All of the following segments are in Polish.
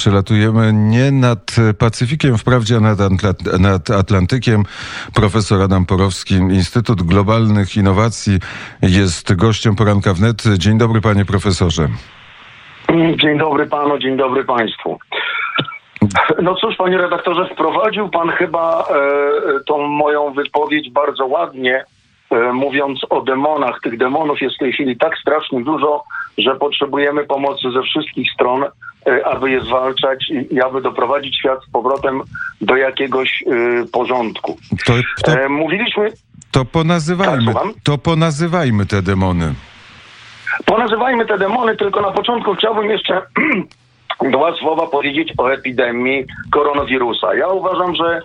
Przelatujemy nie nad Pacyfikiem, wprawdzie a nad, nad Atlantykiem. Profesor Adam Porowski, Instytut Globalnych Innowacji jest gościem poranka wnet. Dzień dobry panie profesorze. Dzień dobry panu, dzień dobry państwu. No cóż, panie redaktorze, wprowadził pan chyba e, tą moją wypowiedź bardzo ładnie, mówiąc o demonach. Tych demonów jest w tej chwili tak strasznie dużo, że potrzebujemy pomocy ze wszystkich stron, e, aby je zwalczać i, aby doprowadzić świat z powrotem do jakiegoś e, porządku. To, to, E, mówiliśmy, to, Tak, ponazywajmy, słucham? to ponazywajmy te demony. Ponazywajmy te demony, tylko na początku chciałbym jeszcze dwa słowa powiedzieć o epidemii koronawirusa. Ja uważam, że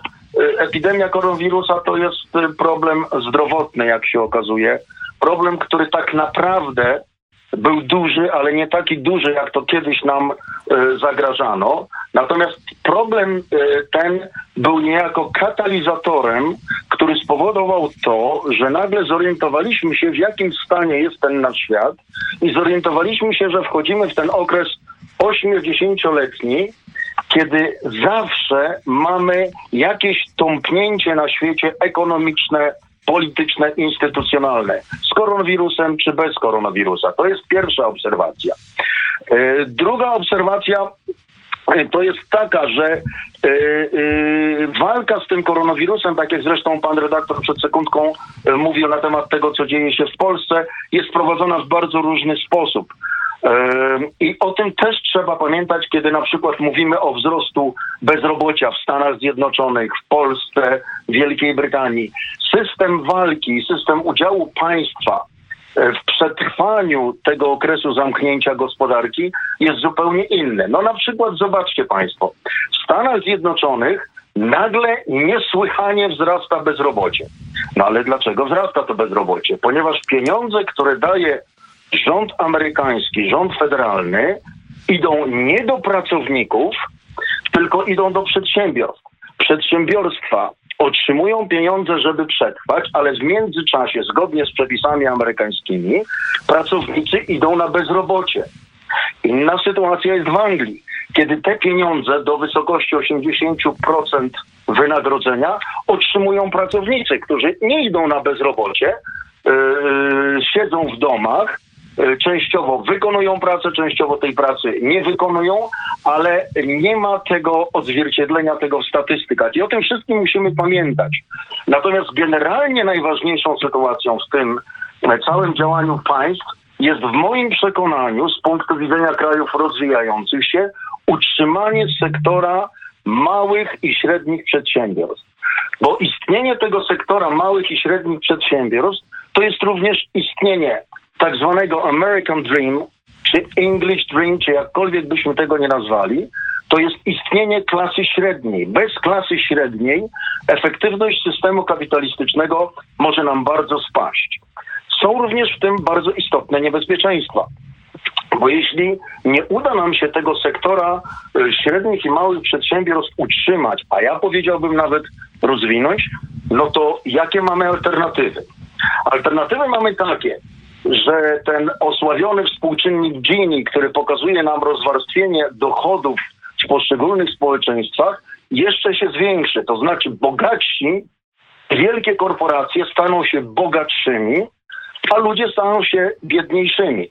epidemia koronawirusa to jest y, problem zdrowotny, jak się okazuje. Problem, który tak naprawdę był duży, ale nie taki duży, jak to kiedyś nam y, zagrażano. Natomiast problem y, ten był niejako katalizatorem, który spowodował to, że nagle zorientowaliśmy się, w jakim stanie jest ten nasz świat i zorientowaliśmy się, że wchodzimy w ten okres 8-10-letni, kiedy zawsze mamy jakieś tąpnięcie na świecie ekonomiczne, polityczne, instytucjonalne. Z koronawirusem czy bez koronawirusa. To jest pierwsza obserwacja. E, Druga obserwacja e, to jest taka, że e, walka z tym koronawirusem, tak jak zresztą pan redaktor przed sekundką mówił na temat tego, co dzieje się w Polsce, jest prowadzona w bardzo różny sposób. I o tym też trzeba pamiętać, kiedy na przykład mówimy o wzrostu bezrobocia w Stanach Zjednoczonych, w Polsce, w Wielkiej Brytanii. System walki, system udziału państwa e, w przetrwaniu tego okresu zamknięcia gospodarki jest zupełnie inny. No na przykład zobaczcie Państwo, w Stanach Zjednoczonych nagle niesłychanie wzrasta bezrobocie. No ale dlaczego wzrasta to bezrobocie? Ponieważ pieniądze, które daje rząd amerykański, rząd federalny, idą nie do pracowników, tylko idą do przedsiębiorstw. Przedsiębiorstwa otrzymują pieniądze, żeby przetrwać, ale w międzyczasie, zgodnie z przepisami amerykańskimi, pracownicy idą na bezrobocie. Inna sytuacja jest w Anglii, kiedy te pieniądze do wysokości 80% wynagrodzenia otrzymują pracownicy, którzy nie idą na bezrobocie, yy, siedzą w domach, yy, częściowo wykonują pracę, częściowo tej pracy nie wykonują, ale nie ma tego odzwierciedlenia tego w statystykach. I o tym wszystkim musimy pamiętać. Natomiast generalnie najważniejszą sytuacją w tym e, całym działaniu państw jest w moim przekonaniu z punktu widzenia krajów rozwijających się utrzymanie sektora małych i średnich przedsiębiorstw. Bo istnienie tego sektora małych i średnich przedsiębiorstw to jest również istnienie tak zwanego American Dream, czy English Dream, czy jakkolwiek byśmy tego nie nazwali, to jest istnienie klasy średniej. Bez klasy średniej efektywność systemu kapitalistycznego może nam bardzo spaść. Są również w tym bardzo istotne niebezpieczeństwa. Bo jeśli nie uda nam się tego sektora y, średnich i małych przedsiębiorstw utrzymać, a ja powiedziałbym nawet rozwinąć, no to jakie mamy alternatywy? Alternatywy mamy takie, że ten osławiony współczynnik Gini, który pokazuje nam rozwarstwienie dochodów w poszczególnych społeczeństwach, jeszcze się zwiększy. To znaczy bogatsi, wielkie korporacje staną się bogatszymi, a ludzie staną się biedniejszymi.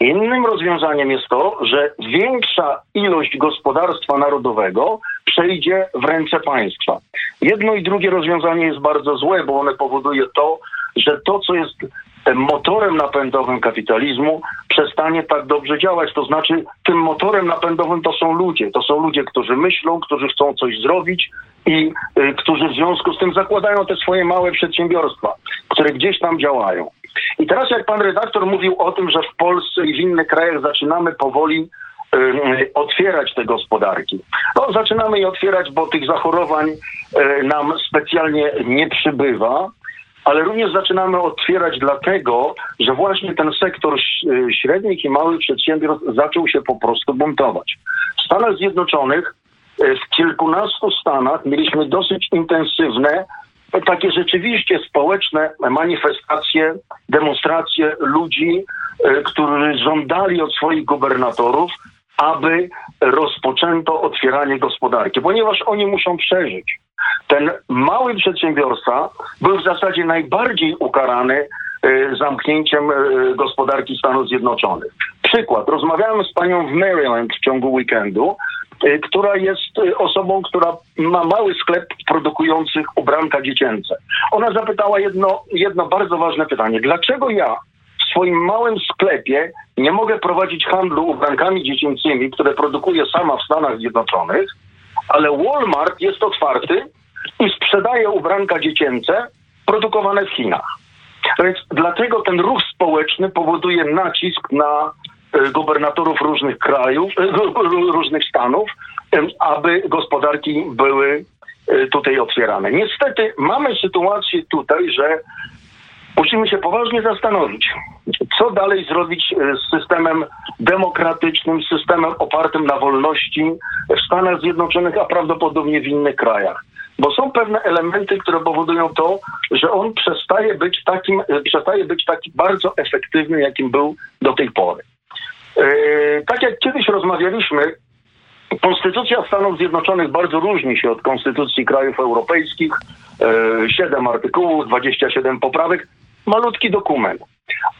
Innym rozwiązaniem jest to, że większa ilość gospodarstwa narodowego przejdzie w ręce państwa. Jedno i drugie rozwiązanie jest bardzo złe, bo one powoduje to, że to, co jest motorem napędowym kapitalizmu, przestanie tak dobrze działać. To znaczy, tym motorem napędowym to są ludzie. To są ludzie, którzy myślą, którzy chcą coś zrobić i y, którzy w związku z tym zakładają te swoje małe przedsiębiorstwa, które gdzieś tam działają. I teraz jak pan redaktor mówił o tym, że w Polsce i w innych krajach zaczynamy powoli y, otwierać te gospodarki. No, zaczynamy je otwierać, bo tych zachorowań nam specjalnie nie przybywa, ale również zaczynamy otwierać dlatego, że właśnie ten sektor y, średnich i małych przedsiębiorstw zaczął się po prostu buntować. W Stanach Zjednoczonych y, w kilkunastu stanach mieliśmy dosyć intensywne takie rzeczywiście społeczne manifestacje, demonstracje ludzi, e, którzy żądali od swoich gubernatorów aby rozpoczęto otwieranie gospodarki, ponieważ oni muszą przeżyć. Ten mały przedsiębiorca był w zasadzie najbardziej ukarany y, zamknięciem y, gospodarki Stanów Zjednoczonych. Przykład. Rozmawiałem z panią w Maryland w ciągu weekendu, y, która jest osobą, która ma mały sklep produkujących ubranka dziecięce. Ona zapytała jedno, jedno bardzo ważne pytanie. Dlaczego ja w swoim małym sklepie nie mogę prowadzić handlu ubrankami dziecięcymi, które produkuję sama w Stanach Zjednoczonych, ale Walmart jest otwarty i sprzedaje ubranka dziecięce produkowane w Chinach. Więc dlatego ten ruch społeczny powoduje nacisk na e, gubernatorów różnych krajów, e, różnych stanów, aby gospodarki były e, tutaj otwierane. Niestety mamy sytuację tutaj, że musimy się poważnie zastanowić, co dalej zrobić z systemem demokratycznym, systemem opartym na wolności w Stanach Zjednoczonych, a prawdopodobnie w innych krajach bo są pewne elementy, które powodują to, że on przestaje być takim, e, przestaje być taki bardzo efektywny, jakim był do tej pory. E, tak jak kiedyś rozmawialiśmy, Konstytucja Stanów Zjednoczonych bardzo różni się od konstytucji krajów europejskich. E, siedem artykułów, 27 poprawek, malutki dokument.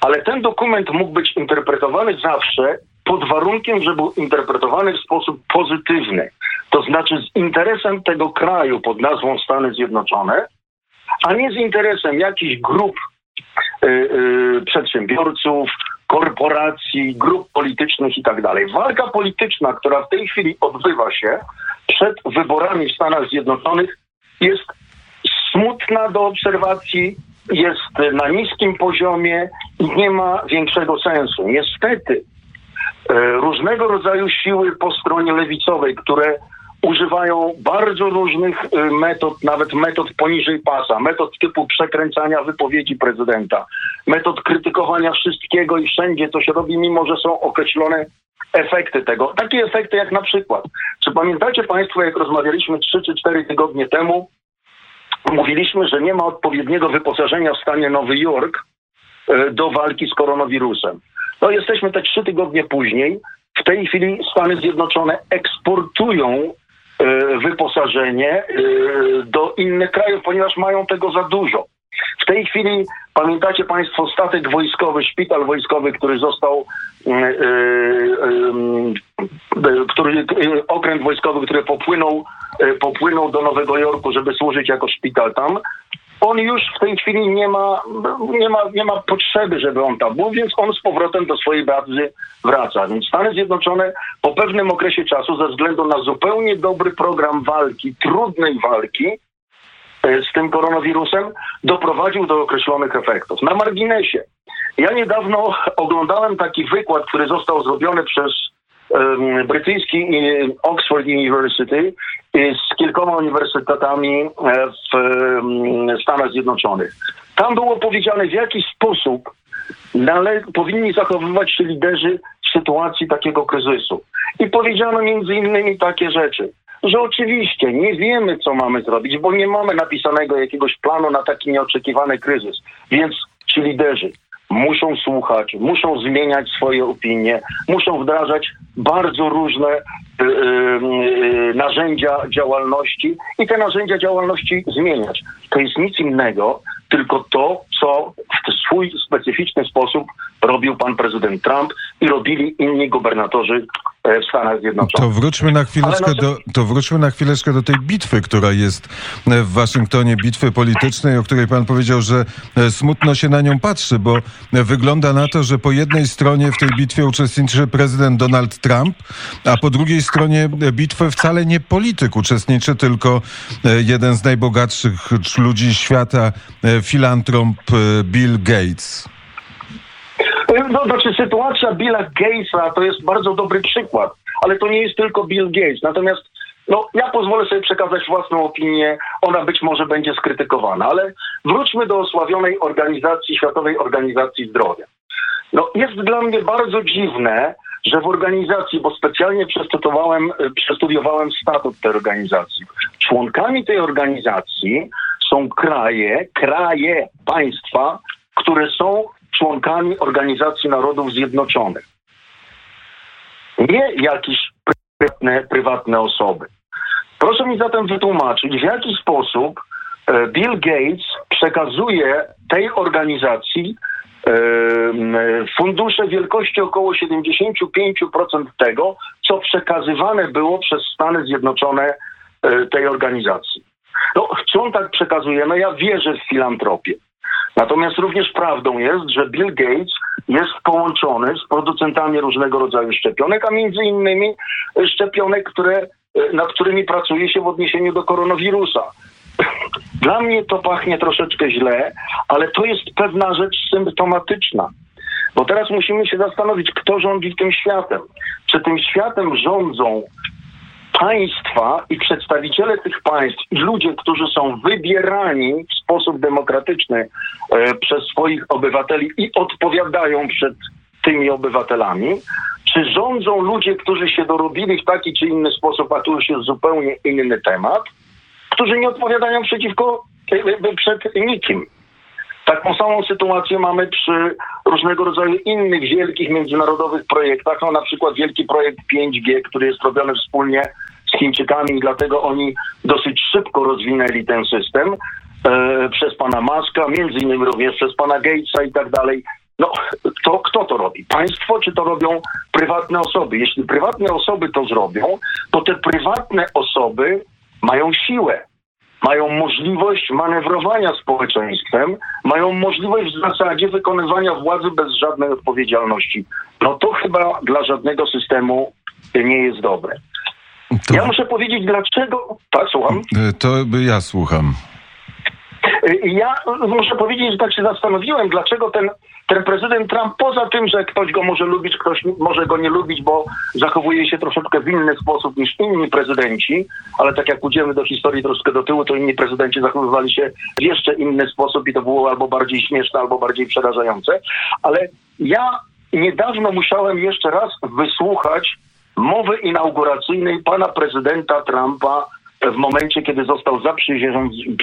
Ale ten dokument mógł być interpretowany zawsze pod warunkiem, że był interpretowany w sposób pozytywny. To znaczy z interesem tego kraju pod nazwą Stany Zjednoczone, a nie z interesem jakichś grup y, y, przedsiębiorców, korporacji, grup politycznych i tak dalej. Walka polityczna, która w tej chwili odbywa się przed wyborami w Stanach Zjednoczonych, jest smutna do obserwacji, jest na niskim poziomie i nie ma większego sensu. Niestety, e, różnego rodzaju siły po stronie lewicowej, które używają bardzo różnych y, metod, nawet metod poniżej pasa, metod typu przekręcania wypowiedzi prezydenta, metod krytykowania wszystkiego i wszędzie, co się robi, mimo że są określone efekty tego. Takie efekty jak na przykład, czy pamiętacie Państwo, jak rozmawialiśmy 3 czy 4 tygodnie temu, mówiliśmy, że nie ma odpowiedniego wyposażenia w stanie Nowy Jork y, do walki z koronawirusem. No jesteśmy te trzy tygodnie później. W tej chwili Stany Zjednoczone eksportują E, wyposażenie e, do innych krajów, ponieważ mają tego za dużo. W tej chwili pamiętacie Państwo statek wojskowy, szpital wojskowy, który został, e, który, okręt wojskowy, który popłynął, popłynął do Nowego Jorku, żeby służyć jako szpital tam on już w tej chwili nie ma, nie ma, nie ma potrzeby, żeby on tam był, więc on z powrotem do swojej bazy wraca. Więc Stany Zjednoczone po pewnym okresie czasu, ze względu na zupełnie dobry program walki, trudnej walki z tym koronawirusem, doprowadził do określonych efektów. Na marginesie. Ja niedawno oglądałem taki wykład, który został zrobiony przez brytyjski Oxford University z kilkoma uniwersytetami e, w Stanach Zjednoczonych. Tam było powiedziane, w jaki sposób nale- powinni zachowywać się liderzy w sytuacji takiego kryzysu. I powiedziano między innymi takie rzeczy, że oczywiście nie wiemy, co mamy zrobić, bo nie mamy napisanego jakiegoś planu na taki nieoczekiwany kryzys. Więc ci liderzy muszą słuchać, muszą zmieniać swoje opinie, muszą wdrażać bardzo różne y, y, y, narzędzia działalności i te narzędzia działalności zmieniać. To jest nic innego, tylko to, co w swój specyficzny sposób robił pan prezydent Trump i robili inni gubernatorzy e, w Stanach Zjednoczonych. To wróćmy na chwileczkę, do, to wróćmy na chwileczkę do tej bitwy, która jest w Waszyngtonie, bitwy politycznej, o której pan powiedział, że e, smutno się na nią patrzy, bo wygląda na to, że po jednej stronie w tej bitwie uczestniczy prezydent Donald Trump, a po drugiej stronie bitwy wcale nie polityk uczestniczy, tylko e, jeden z najbogatszych ludzi świata, filantrop Bill Gates. No, znaczy sytuacja Billa Gatesa to jest bardzo dobry przykład, ale to nie jest tylko Bill Gates. Natomiast no, ja pozwolę sobie przekazać własną opinię, ona być może będzie skrytykowana, ale wróćmy do osławionej organizacji, Światowej Organizacji Zdrowia. No, jest dla mnie bardzo dziwne, że w organizacji, bo specjalnie przestudiowałem, przestudiowałem statut tej organizacji, członkami tej organizacji są kraje, kraje, państwa, które są członkami Organizacji Narodów Zjednoczonych. nie jakieś prywatne, prywatne osoby. Proszę mi zatem wytłumaczyć, w jaki sposób e, Bill Gates przekazuje tej organizacji e, fundusze wielkości około 75% tego, co przekazywane było przez Stany Zjednoczone e, tej organizacji. No, chcą tak przekazujemy, ja wierzę w filantropię. Natomiast również prawdą jest, że Bill Gates jest połączony z producentami różnego rodzaju szczepionek, a między innymi szczepionek, które, nad którymi pracuje się w odniesieniu do koronawirusa. Dla mnie to pachnie troszeczkę źle, ale to jest pewna rzecz symptomatyczna. Bo teraz musimy się zastanowić, kto rządzi tym światem. Czy tym światem rządzą państwa i przedstawiciele tych państw i ludzie, którzy są wybierani w sposób demokratyczny e, przez swoich obywateli i odpowiadają przed tymi obywatelami, czy rządzą ludzie, którzy się dorobili w taki czy inny sposób, a tu już jest zupełnie inny temat, którzy nie odpowiadają przeciwko e, przed nikim. Taką samą sytuację mamy przy różnego rodzaju innych wielkich międzynarodowych projektach, no na przykład wielki projekt 5G, który jest robiony wspólnie z Chińczykami dlatego oni dosyć szybko rozwinęli ten system e, przez pana Maska, między innymi również przez pana Gatesa i tak dalej. No, to kto to robi? Państwo, czy to robią prywatne osoby? Jeśli prywatne osoby to zrobią, to te prywatne osoby mają siłę mają możliwość manewrowania społeczeństwem, mają możliwość w zasadzie wykonywania władzy bez żadnej odpowiedzialności. No to chyba dla żadnego systemu nie jest dobre. To... Ja muszę powiedzieć, dlaczego. Tak, słucham. To ja słucham. Ja muszę powiedzieć, że tak się zastanowiłem, dlaczego ten, ten prezydent Trump, poza tym, że ktoś go może lubić, ktoś może go nie lubić, bo zachowuje się troszeczkę w inny sposób niż inni prezydenci, ale tak jak pójdziemy do historii troszkę do tyłu, to inni prezydenci zachowywali się w jeszcze inny sposób i to było albo bardziej śmieszne, albo bardziej przerażające. Ale ja niedawno musiałem jeszcze raz wysłuchać mowy inauguracyjnej pana prezydenta Trumpa w momencie, kiedy został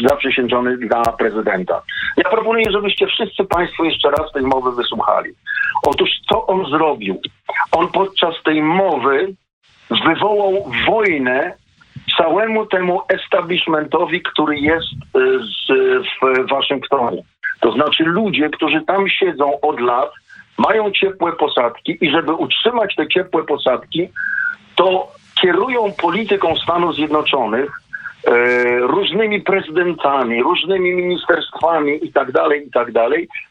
zaprzysiężony dla prezydenta. Ja proponuję, żebyście wszyscy Państwo jeszcze raz tej mowy wysłuchali. Otóż co on zrobił? On podczas tej mowy wywołał wojnę całemu temu establishmentowi, który jest y, z, w Waszyngtonie. To znaczy ludzie, którzy tam siedzą od lat, mają ciepłe posadki i żeby utrzymać te ciepłe posadki, to kierują polityką Stanów Zjednoczonych e, różnymi prezydentami, różnymi ministerstwami i tak dalej, i tak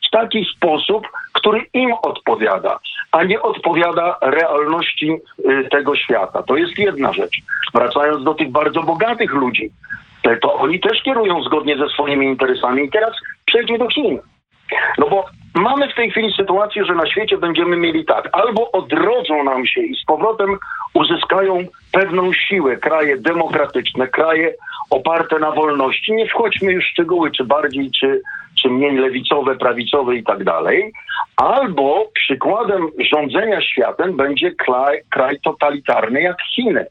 w taki sposób, który im odpowiada, a nie odpowiada realności e, tego świata. To jest jedna rzecz. Wracając do tych bardzo bogatych ludzi, to oni też kierują zgodnie ze swoimi interesami. I teraz przejdźmy do Chin. No bo mamy w tej chwili sytuację, że na świecie będziemy mieli tak, albo odrodzą nam się i z powrotem uzyskają pewną siłę kraje demokratyczne, kraje oparte na wolności. Nie wchodźmy już w szczegóły, czy bardziej, czy, czy mniej lewicowe, prawicowe i tak dalej. Albo przykładem rządzenia światem będzie kraj, kraj totalitarny jak Chiny.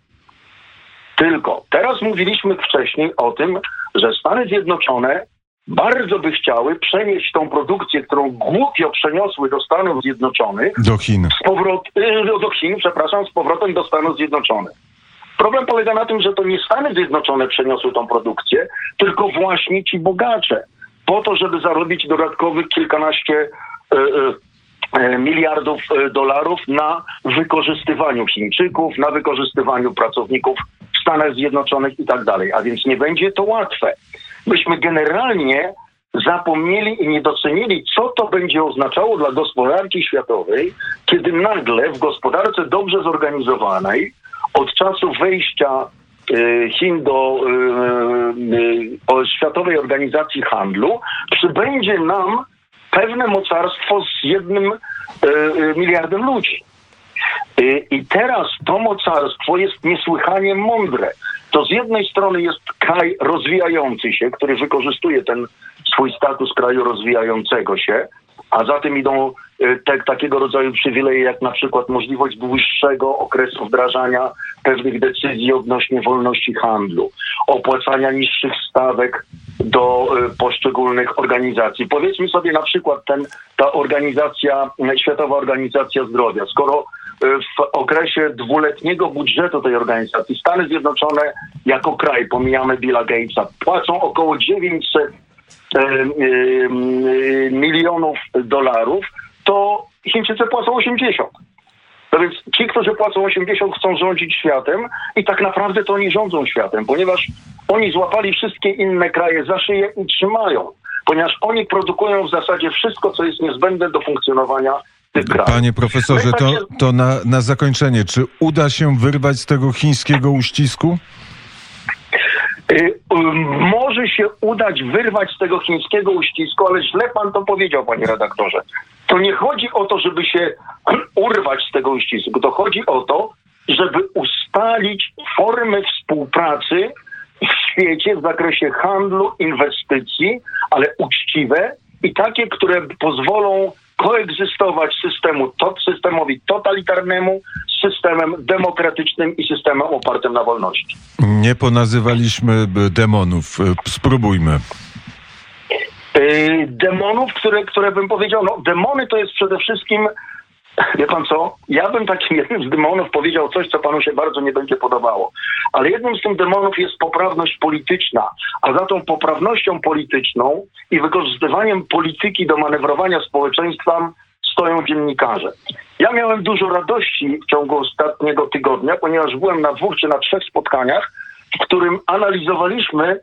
Tylko teraz mówiliśmy wcześniej o tym, że Stany Zjednoczone bardzo by chciały przenieść tą produkcję, którą głupio przeniosły do Stanów Zjednoczonych. Do Chin. Z powrot, y, do Chin, przepraszam, z powrotem do Stanów Zjednoczonych. Problem polega na tym, że to nie Stany Zjednoczone przeniosły tą produkcję, tylko właśnie ci bogacze. Po to, żeby zarobić dodatkowych kilkanaście y, y, miliardów dolarów na wykorzystywaniu Chińczyków, na wykorzystywaniu pracowników w Stanach Zjednoczonych i tak dalej. A więc nie będzie to łatwe myśmy generalnie zapomnieli i nie docenili, co to będzie oznaczało dla gospodarki światowej, kiedy nagle w gospodarce dobrze zorganizowanej od czasu wejścia y, Chin do y, y, Światowej Organizacji Handlu przybędzie nam pewne mocarstwo z jednym miliardem ludzi. I teraz to mocarstwo jest niesłychanie mądre. To z jednej strony jest kraj rozwijający się, który wykorzystuje ten swój status kraju rozwijającego się, a za tym idą y, te, takiego rodzaju przywileje, jak na przykład możliwość dłuższego okresu wdrażania pewnych decyzji odnośnie wolności handlu, opłacania niższych stawek do y, poszczególnych organizacji. Powiedzmy sobie na przykład ten, ta organizacja, Światowa Organizacja Zdrowia, skoro w okresie dwuletniego budżetu tej organizacji Stany Zjednoczone jako kraj, pomijamy Billa Gatesa, płacą około 900 e, e, milionów dolarów, to Chińczycy płacą 80. No więc ci, którzy płacą 80, chcą rządzić światem i tak naprawdę to oni rządzą światem, ponieważ oni złapali wszystkie inne kraje za szyję i trzymają, ponieważ oni produkują w zasadzie wszystko, co jest niezbędne do funkcjonowania Panie profesorze, to, to na, na zakończenie, czy uda się wyrwać z tego chińskiego uścisku? Y, może się udać wyrwać z tego chińskiego uścisku, ale źle pan to powiedział, panie redaktorze. To nie chodzi o to, żeby się urwać z tego uścisku. To chodzi o to, żeby ustalić formy współpracy w świecie w zakresie handlu, inwestycji, ale uczciwe i takie, które pozwolą koegzystować systemu, to, systemowi totalitarnemu z systemem demokratycznym i systemem opartym na wolności. Nie ponazywaliśmy demonów. Spróbujmy. Yy, demonów, które, które bym powiedział, no demony to jest przede wszystkim Wie pan co? Ja bym takim jednym z demonów powiedział coś, co panu się bardzo nie będzie podobało. Ale jednym z tych demonów jest poprawność polityczna. A za tą poprawnością polityczną i wykorzystywaniem polityki do manewrowania społeczeństwem stoją dziennikarze. Ja miałem dużo radości w ciągu ostatniego tygodnia, ponieważ byłem na dwóch czy na trzech spotkaniach, w którym analizowaliśmy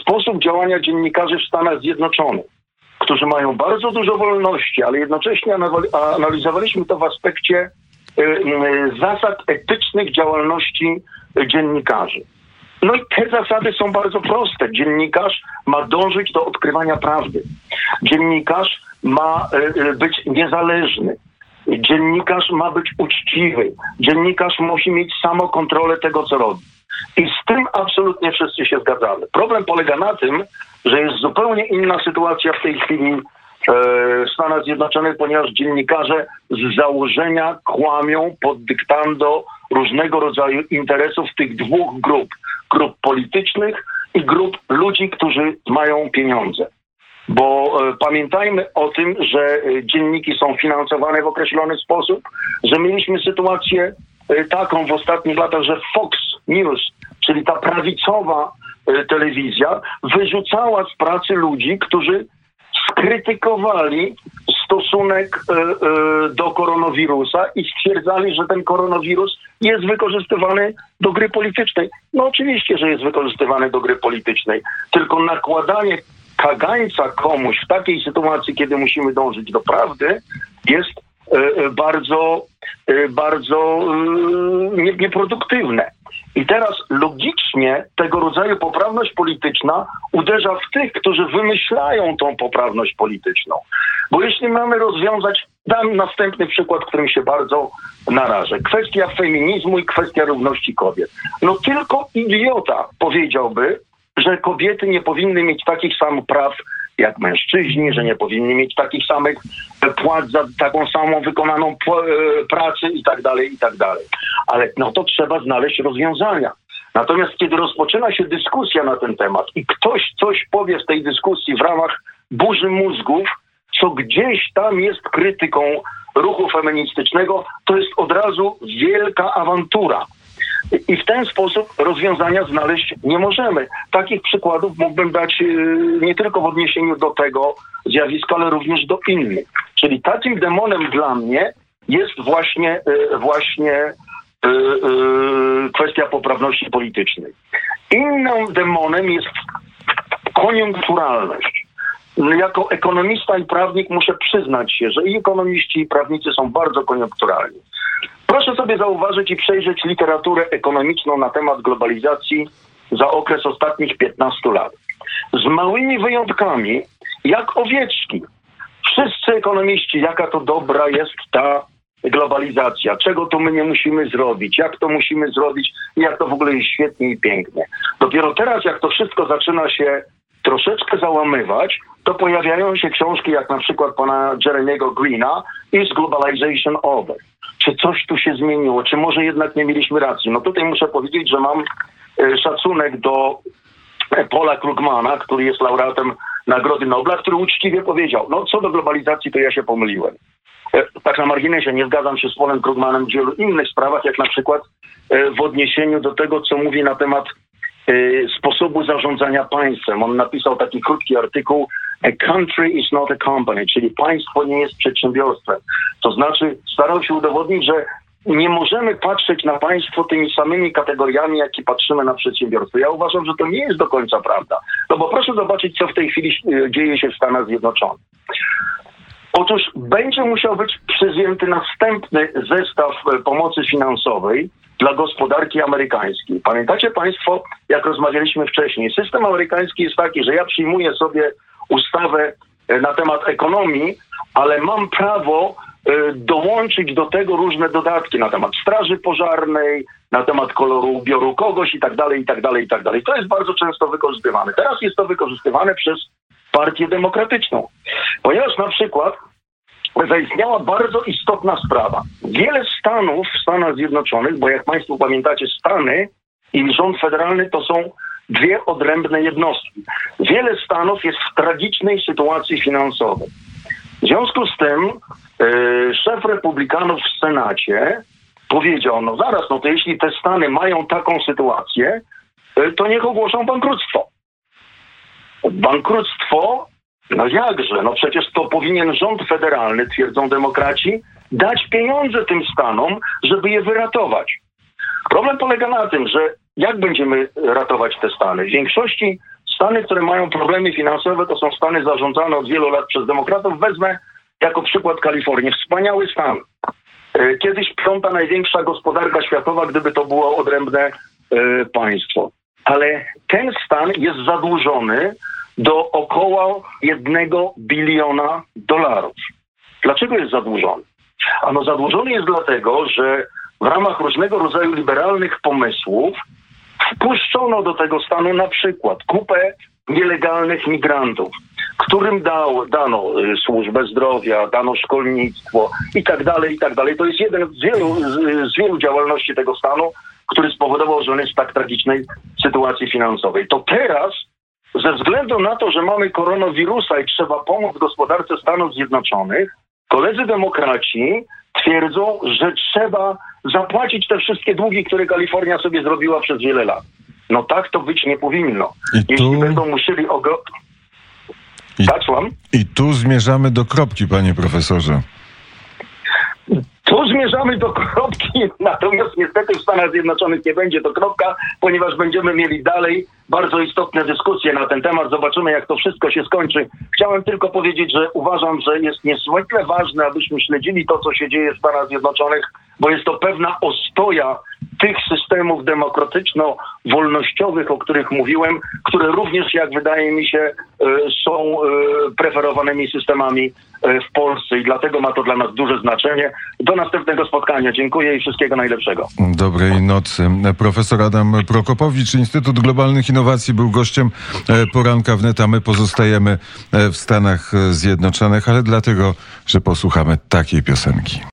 sposób działania dziennikarzy w Stanach Zjednoczonych którzy mają bardzo dużo wolności, ale jednocześnie analizowaliśmy to w aspekcie y, y, zasad etycznych działalności dziennikarzy. No i te zasady są bardzo proste. Dziennikarz ma dążyć do odkrywania prawdy. Dziennikarz ma y, być niezależny. Dziennikarz ma być uczciwy. Dziennikarz musi mieć samokontrolę tego, co robi. I tym absolutnie wszyscy się zgadzamy. Problem polega na tym, że jest zupełnie inna sytuacja w tej chwili e, w Stanach Zjednoczonych, ponieważ dziennikarze z założenia kłamią pod dyktando różnego rodzaju interesów tych dwóch grup. Grup politycznych i grup ludzi, którzy mają pieniądze. Bo e, pamiętajmy o tym, że e, dzienniki są finansowane w określony sposób, że mieliśmy sytuację e, taką w ostatnich latach, że Fox News, czyli ta prawicowa E, telewizja wyrzucała z pracy ludzi, którzy skrytykowali stosunek e, e, do koronawirusa i stwierdzali, że ten koronawirus jest wykorzystywany do gry politycznej. No oczywiście, że jest wykorzystywany do gry politycznej, tylko nakładanie kagańca komuś w takiej sytuacji, kiedy musimy dążyć do prawdy, jest bardzo, bardzo nieproduktywne. I teraz logicznie tego rodzaju poprawność polityczna uderza w tych, którzy wymyślają tą poprawność polityczną. Bo jeśli mamy rozwiązać, dam następny przykład, którym się bardzo narażę. Kwestia feminizmu i kwestia równości kobiet. No tylko idiota powiedziałby, że kobiety nie powinny mieć takich samych praw jak mężczyźni, że nie powinni mieć takich samych płac za taką samą wykonaną e, pracę i tak dalej, i tak dalej. Ale no to trzeba znaleźć rozwiązania. Natomiast kiedy rozpoczyna się dyskusja na ten temat i ktoś coś powie w tej dyskusji w ramach burzy mózgów, co gdzieś tam jest krytyką ruchu feministycznego, to jest od razu wielka awantura. I w ten sposób rozwiązania znaleźć nie możemy. Takich przykładów mógłbym dać y, nie tylko w odniesieniu do tego zjawiska, ale również do innych. Czyli takim demonem dla mnie jest właśnie, y, właśnie y, kwestia poprawności politycznej. Innym demonem jest koniunkturalność. Jako ekonomista i prawnik muszę przyznać się, że i ekonomiści, i prawnicy są bardzo koniunkturalni. Proszę sobie zauważyć i przejrzeć literaturę ekonomiczną na temat globalizacji za okres ostatnich 15 lat. Z małymi wyjątkami, jak owieczki. Wszyscy ekonomiści, jaka to dobra jest ta globalizacja, czego to my nie musimy zrobić, jak to musimy zrobić, jak to w ogóle jest świetnie i pięknie. Dopiero teraz, jak to wszystko zaczyna się troszeczkę załamywać, to pojawiają się książki jak na przykład pana Jeremiego Greena Is Globalization Over? Czy coś tu się zmieniło? Czy może jednak nie mieliśmy racji? No tutaj muszę powiedzieć, że mam e, szacunek do Paula Krugmana, który jest laureatem Nagrody Nobla, który uczciwie powiedział, no co do globalizacji, to ja się pomyliłem. e, tak na marginesie, nie zgadzam się z Polem Krugmanem w wielu innych sprawach, jak na przykład e, w odniesieniu do tego, co mówi na temat e, sposobu zarządzania państwem. On napisał taki krótki artykuł A country is not a company, czyli państwo nie jest przedsiębiorstwem. To znaczy starał się udowodnić, że nie możemy patrzeć na państwo tymi samymi kategoriami, jakie patrzymy na przedsiębiorstwo. Ja uważam, że to nie jest do końca prawda. No bo proszę zobaczyć, co w tej chwili e, dzieje się w Stanach Zjednoczonych. Otóż będzie musiał być przyjęty następny zestaw e, pomocy finansowej dla gospodarki amerykańskiej. Pamiętacie Państwo, jak rozmawialiśmy wcześniej, system amerykański jest taki, że ja przyjmuję sobie ustawę e, na temat ekonomii, ale mam prawo e, dołączyć do tego różne dodatki na temat straży pożarnej, na temat koloru ubioru kogoś i tak dalej, i tak dalej, i tak dalej. To jest bardzo często wykorzystywane. Teraz jest to wykorzystywane przez partię demokratyczną. Ponieważ na przykład zaistniała bardzo istotna sprawa. Wiele stanów w Stanach Zjednoczonych, bo jak Państwo pamiętacie, Stany i rząd federalny to są dwie odrębne jednostki. Wiele stanów jest w tragicznej sytuacji finansowej. W związku z tym yy, szef republikanów w Senacie powiedział, no zaraz, no to jeśli te stany mają taką sytuację, yy, to niech ogłoszą bankructwo. Bankructwo no jakże? No przecież to powinien rząd federalny, twierdzą demokraci, dać pieniądze tym stanom, żeby je wyratować. Problem polega na tym, że jak będziemy ratować te stany? W większości stany, które mają problemy finansowe, to są stany zarządzane od wielu lat przez demokratów. Wezmę jako przykład Kalifornię. Wspaniały stan. E, kiedyś piąta największa gospodarka światowa, gdyby to było odrębne e, państwo. Ale ten stan jest zadłużony do około jednego biliona dolarów. Dlaczego jest zadłużony? Ano zadłużony jest dlatego, że w ramach różnego rodzaju liberalnych pomysłów wpuszczono do tego stanu na przykład kupę nielegalnych migrantów, którym dał, dano y, służbę zdrowia, dano szkolnictwo i tak dalej, i tak dalej. To jest jeden z wielu, z, z wielu działalności tego stanu, który spowodował, że on jest w tak tragicznej sytuacji finansowej. To teraz ze względu na to, że mamy koronawirusa i trzeba pomóc gospodarce Stanów Zjednoczonych, koledzy demokraci twierdzą, że trzeba zapłacić te wszystkie długi, które Kalifornia sobie zrobiła przez wiele lat. No tak to być nie powinno. I tu- Jeśli będą musieli ogro... I- Tak? I tu zmierzamy do kropki, panie profesorze. Tu zmierzamy do kropki, natomiast niestety w Stanach Zjednoczonych nie będzie to kropka, ponieważ będziemy mieli dalej bardzo istotne dyskusje na ten temat. Zobaczymy, jak to wszystko się skończy. Chciałem tylko powiedzieć, że uważam, że jest niezwykle ważne, abyśmy śledzili to, co się dzieje w Stanach Zjednoczonych, bo jest to pewna ostoja tych systemów demokratyczno-wolnościowych, o których mówiłem, które również, jak wydaje mi się, e, są e, preferowanymi systemami e, w Polsce i dlatego ma to dla nas duże znaczenie. Do następnego spotkania. Dziękuję i wszystkiego najlepszego. Dobrej nocy. Profesor Adam Prokopowicz, Instytut Globalnych Innowacji, był gościem poranka wnet, a my pozostajemy w Stanach Zjednoczonych, ale dlatego, że posłuchamy takiej piosenki.